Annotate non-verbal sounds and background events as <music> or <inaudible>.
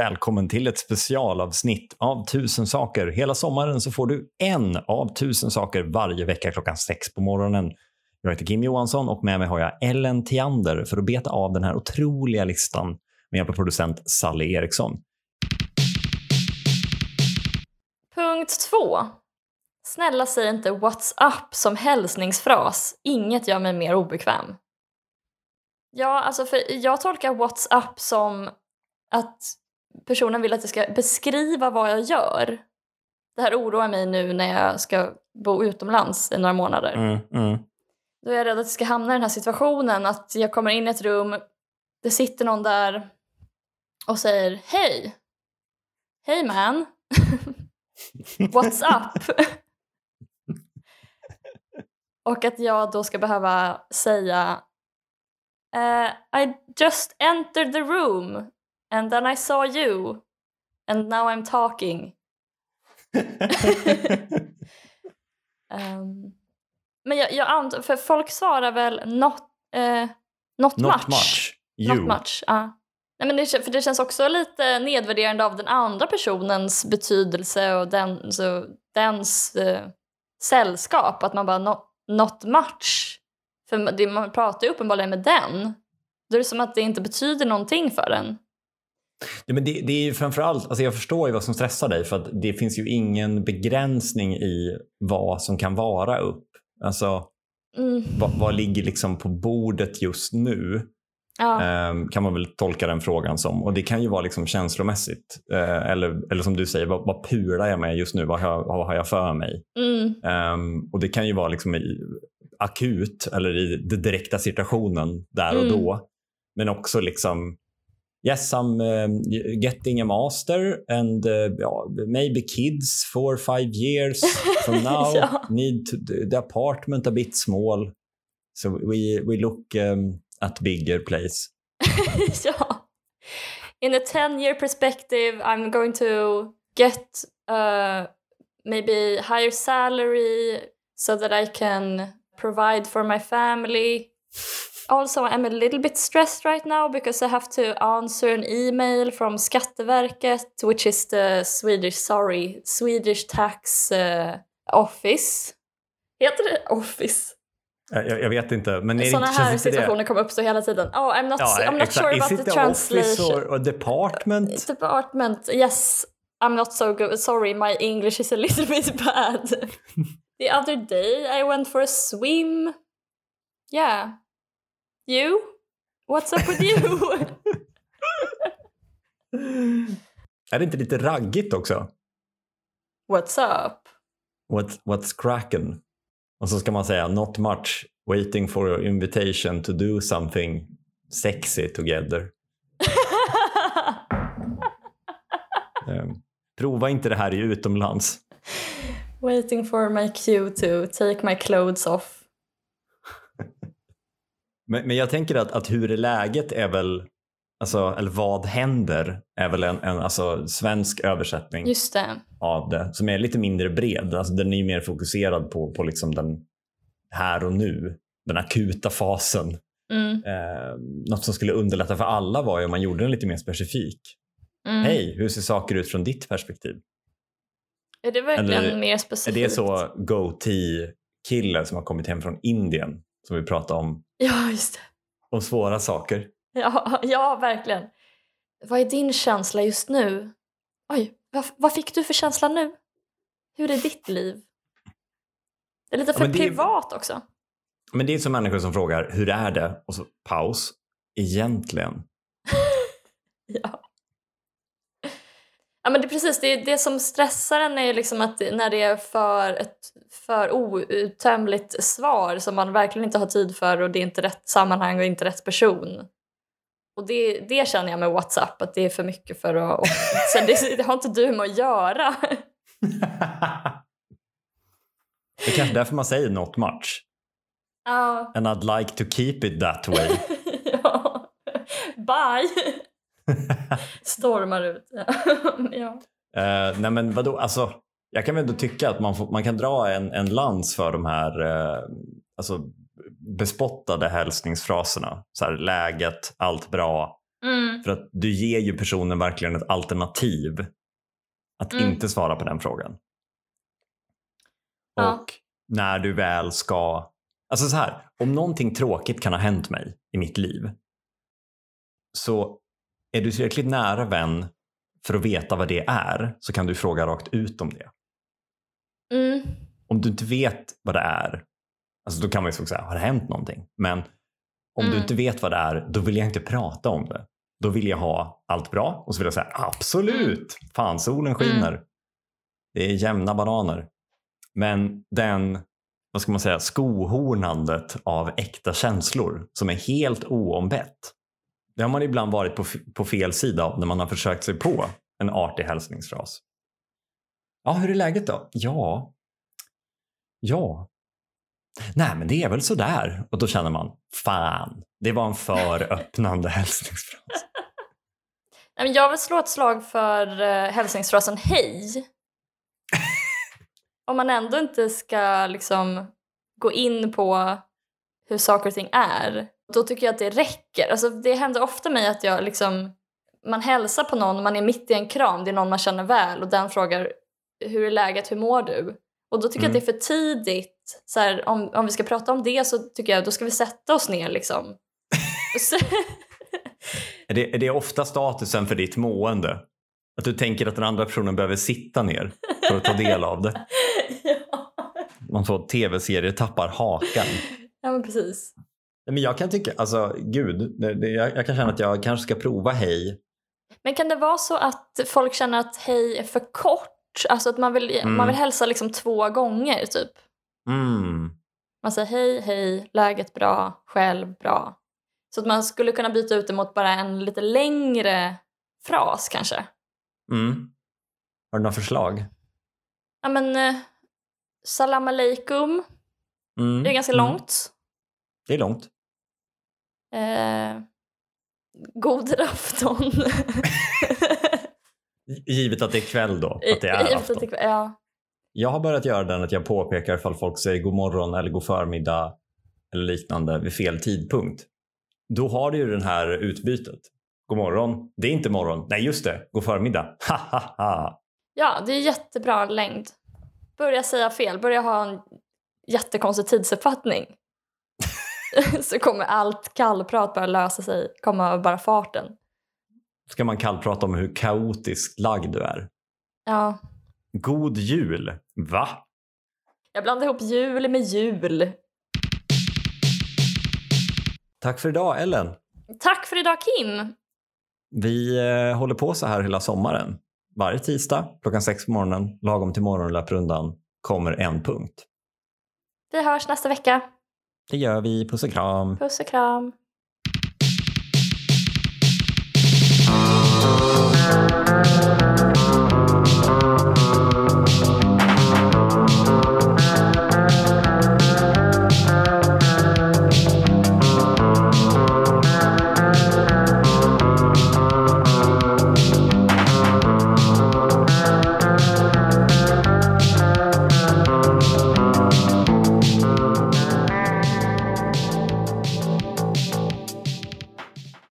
Välkommen till ett specialavsnitt av Tusen saker. Hela sommaren så får du en av tusen saker varje vecka klockan sex på morgonen. Jag heter Kim Johansson och med mig har jag Ellen Tiander för att beta av den här otroliga listan med hjälp av producent Sally Eriksson. Punkt två. Snälla säg inte “What's up” som hälsningsfras. Inget gör mig mer obekväm. Ja, alltså för jag tolkar “What's up” som att personen vill att jag ska beskriva vad jag gör. Det här oroar mig nu när jag ska bo utomlands i några månader. Mm, mm. Då är jag rädd att jag ska hamna i den här situationen att jag kommer in i ett rum, det sitter någon där och säger hej. Hej man. <laughs> What's up? <laughs> och att jag då ska behöva säga uh, I just entered the room and then I saw you and now I'm talking. um, <laughs> men jag, jag antar, för folk svarar väl not, eh, not, Not much. much. You. Not much, ja. Nej, men det, för det känns också lite nedvärderande av den andra personens betydelse och den, så, dens eh, sällskap. Att man bara not, not much. För det, man pratar ju uppenbarligen med den. Då är det som att det inte betyder någonting för en. Ja, men det, det är ju framförallt, alltså jag förstår ju vad som stressar dig för att det finns ju ingen begränsning i vad som kan vara upp. Alltså Mm, vad, vad ligger liksom på bordet just nu? ja. Ehm, kan man väl tolka den frågan som. Och det kan ju vara liksom känslomässigt. Eh, eller, eller som du säger, vad, vad pular jag med just nu? Vad har, vad har jag för mig? Mm, Ehm, och det kan ju vara liksom i, akut eller i den direkta situationen där och Mm. då. Men också liksom Yes, I'm um, getting a master and uh, maybe kids four or five years <laughs> from now. Ja. Need to, the apartment a bit small. So we, we look um, at bigger place. <laughs> ja. In a 10 year perspective I'm going to get uh, maybe higher salary so that I can provide for my family. Also, I'm a little bit stressed right now because I have to answer an email from Skatteverket, which is the Swedish, sorry, Swedish tax uh, office. Heter det office? Jag, jag vet inte, men är Sådana inte, här inte det... situationer kommer uppstå hela tiden. Oh, I'm not, I'm not exakt. sure about the translation. or, or department? Department, yes. I'm not so good. Sorry, my English is a little bit <laughs> bad. <laughs> the other day I went for a swim. Yeah. You? What's up with you? <laughs> är det inte lite raggigt också? What's up? What, what's cracking? Och så ska man säga not much, waiting for your invitation to do something sexy together. <laughs> Ehm, prova inte det här i utomlands. Waiting for my cue to take my clothes off. Men, men jag tänker att, att hur är läget är väl, alltså, eller vad händer är väl en, en alltså, svensk översättning Just det. av det som är lite mindre bred. Alltså, den är ju mer fokuserad på, på liksom den här och nu, den akuta fasen. Mm. Eh, något som skulle underlätta för alla var ju om man gjorde den lite mer specifik. Mm. Hej, hur ser saker ut från ditt perspektiv? Är det verkligen Eller mer Är specifikt? det så goatee-killen som har kommit hem från Indien som vi pratade om, <laughs> Ja, just det. om svåra saker? Ja, <laughs> ja, verkligen. Vad är din känsla just nu? Oj, vad, vad fick du för känsla nu? Hur är ditt liv? Det är lite Ja, för men det är- privat också. Men det är som människor som frågar hur är det? Och så paus. Egentligen. <laughs> Ja. Ja men det är precis, det, det som stressar en är liksom att när det är för ett för outtömligt svar som man verkligen inte har tid för och det är inte rätt sammanhang och inte rätt person. Och det, det känner jag med WhatsApp, att det är för mycket för att... Och, sen det, det har inte du med att göra. <laughs> det är kanske därför man säger not much. Ja. And I'd like to keep it that way. <laughs> ja. Bye! Stormar ut. <laughs> ja. Eh, nej men vadå, alltså, jag kan väl ändå tycka att man, får, man kan dra en, en lans för de här eh, alltså, bespottade hälsningsfraserna. Så här, läget, allt bra, Mm. För att du ger ju personen verkligen ett alternativ att Mm. inte svara på den frågan. Ja. Och när du väl ska... Alltså så här, om någonting tråkigt kan ha hänt mig i mitt liv så är du tillräckligt nära vän för att veta vad det är så kan du fråga rakt ut om det. Mm. Om du inte vet vad det är, alltså då kan man ju säga, har det hänt någonting? Men om du Mm. inte vet vad det är, då vill jag inte prata om det. Då vill jag ha allt bra och så vill jag säga absolut, fan solen skiner. Det är jämna bananer. Men den, vad ska man säga, skohornandet av äkta känslor som är helt oombett. Det har man ibland varit på, på fel sida av när man har försökt sig på en artig hälsningsfras. Ja, hur är läget då? Ja. Ja. Nej, men det är väl sådär. Och då känner man, fan, det var en för <laughs> öppnande hälsningsfras. Jag vill slå ett slag för uh, hälsningsfrasen hej. Om man ändå inte ska liksom gå in på hur saker och ting är, då tycker jag att det räcker. Alltså, det händer ofta mig att jag liksom, man hälsar på någon, man är mitt i en kram, det är någon man känner väl och den frågar hur är läget, hur mår du? Och då tycker jag att det är för tidigt. Så här, om, om vi ska prata om det så tycker jag då ska vi sätta oss ner liksom. <laughs> Är det, är det ofta statusen för ditt mående? Att du tänker att den andra personen behöver sitta ner för att ta del av det? <laughs> ja. Man får tv-serier tappar hakan. ja, men precis. Nej, Men jag kan tycka, alltså gud, jag, jag kan känna att jag kanske ska prova hej. Men kan det vara så att folk känner att hej är för kort? Alltså att man vill, Mm. man vill hälsa liksom två gånger typ. Mm. Man säger hej, hej, läget bra, själv bra. Så att man skulle kunna byta ut det mot bara en lite längre fras kanske. Mm. Har du några förslag? Ja men, eh, salam aleikum, Mm. det är ganska Mm. långt. Det är långt. Eh, god afton. <laughs> Givet att det är kväll då, att det är Givet afton. att det- Ja. Jag har börjat göra den att jag påpekar ifall folk säger god morgon eller god förmiddag eller liknande vid fel tidpunkt. Då har du ju det här utbytet. God morgon. Det är inte morgon. Nej, just det. God förmiddag. <laughs> Ha, ha, ha. ja, det är jättebra längd. Börja säga fel, börja ha en jättekonstig tidsuppfattning. <laughs> så kommer allt kallprat bara lösa sig, komma av bara farten. Ska man kallprata om hur kaotiskt lagd du är. Ja, God jul. Va? jag blandar ihop jul med jul. Tack för idag Ellen. Tack för idag Kim! Vi eh, håller på så här hela sommaren. Varje tisdag klockan sex på morgonen, lagom till morgonlöprundan, kommer en punkt. Vi hörs nästa vecka. Det gör vi. Puss och kram. Puss och kram. Thank you.